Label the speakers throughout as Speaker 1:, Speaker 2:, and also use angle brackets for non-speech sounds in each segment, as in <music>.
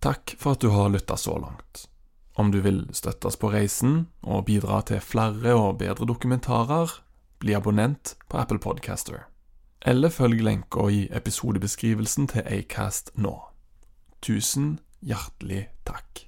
Speaker 1: Takk for at du har lytta så langt. Om du vil støtte oss på reisen og bidra til flere og bedre dokumentarer, bli abonnent på Apple Podcaster. Eller følg lenka i episodebeskrivelsen til Acast nå. Tusen hjertelig takk.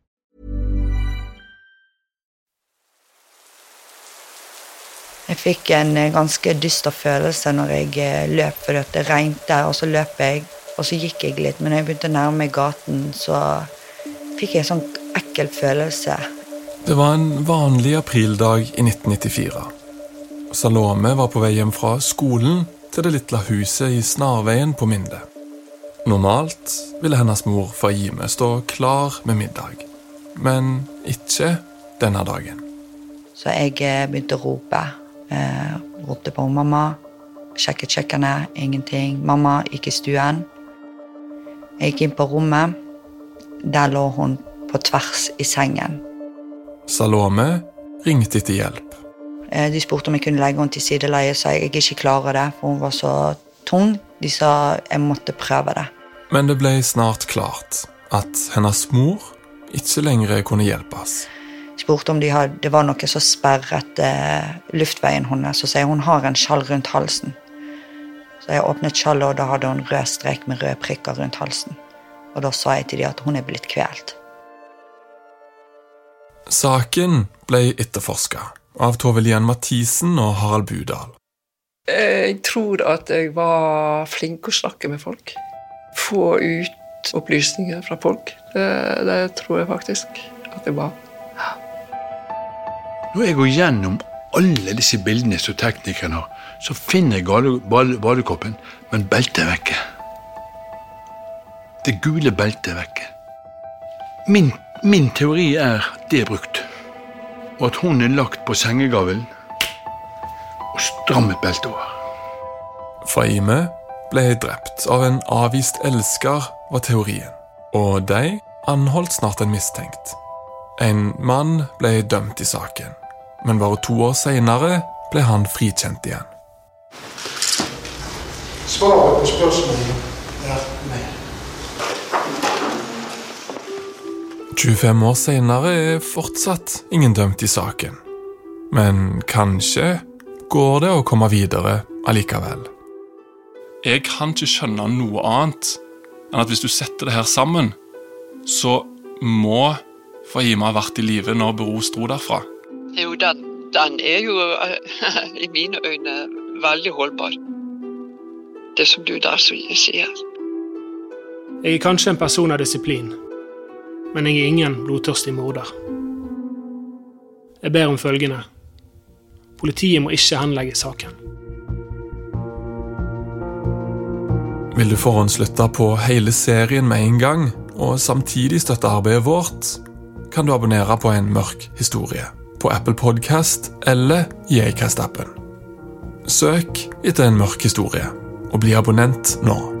Speaker 2: Jeg fikk en eh, ganske dyster følelse når jeg eh, løp, fordi det regnet, og så løp jeg, og så gikk jeg litt. Men når jeg begynte å nærme meg gaten, så fikk jeg en sånn ekkel følelse.
Speaker 1: Det var en vanlig aprildag i 1994. Salome var på vei hjem fra skolen til det lille huset i Snarveien på Minde. Normalt ville hennes mor Fahime stå klar med middag, men ikke denne dagen.
Speaker 2: Så jeg eh, begynte å rope. Eh, ropte på mamma. Sjekket kjøkkenet, ingenting. Mamma gikk i stuen. Jeg gikk inn på rommet. Der lå hun på tvers i sengen.
Speaker 1: Salome ringte etter hjelp.
Speaker 2: Eh, De spurte om jeg kunne legge henne til sideleie, sa jeg jeg ikke klarer det, for hun var så tung. De sa jeg måtte prøve det.
Speaker 1: Men det ble snart klart at hennes mor ikke lenger kunne hjelpes.
Speaker 2: Spurte om de hadde, det var noe som sperret eh, luftveien hennes. Så sier hun har en skjall rundt halsen. Så jeg åpnet skjallet, og da hadde hun rød strek med røde prikker rundt halsen. Og da sa jeg til de at hun er blitt kvelt.
Speaker 1: Saken ble etterforska av Tove Lian Mathisen og Harald Budal.
Speaker 3: Jeg tror at jeg var flink å snakke med folk. Få ut opplysninger fra folk. Det, det tror jeg faktisk at jeg var.
Speaker 4: Når jeg går gjennom alle disse bildene som teknikeren har, så finner jeg badekoppen, men beltet er vekke. Det gule beltet er vekke. Min, min teori er det er brukt, og at hun er lagt på sengegavlen og strammet beltet over.
Speaker 1: Faime ble drept av en avvist elsker, var teorien. Og de anholdt snart en mistenkt. En mann ble dømt i saken, men bare to år senere ble han frikjent igjen.
Speaker 5: Svaret på spørsmålet er nei.
Speaker 1: 25 år senere er fortsatt ingen dømt i saken. Men kanskje går det å komme videre allikevel. Jeg kan ikke skjønne noe annet enn at hvis du setter det her sammen, så må Fahima har vært i live når Bero dro derfra.
Speaker 3: Jo, den, den er jo <laughs> i mine øyne veldig holdbar. Det som du der sier.
Speaker 6: Jeg er kanskje en person av disiplin, men jeg er ingen blodtørstig morder. Jeg ber om følgende. Politiet må ikke henlegge saken.
Speaker 1: Vil du forhåndslytte på hele serien med en gang, og samtidig støtte arbeidet vårt, kan du abonnere på En mørk historie på Apple Podcast eller i Acast-appen. Søk etter En mørk historie, og bli abonnent nå.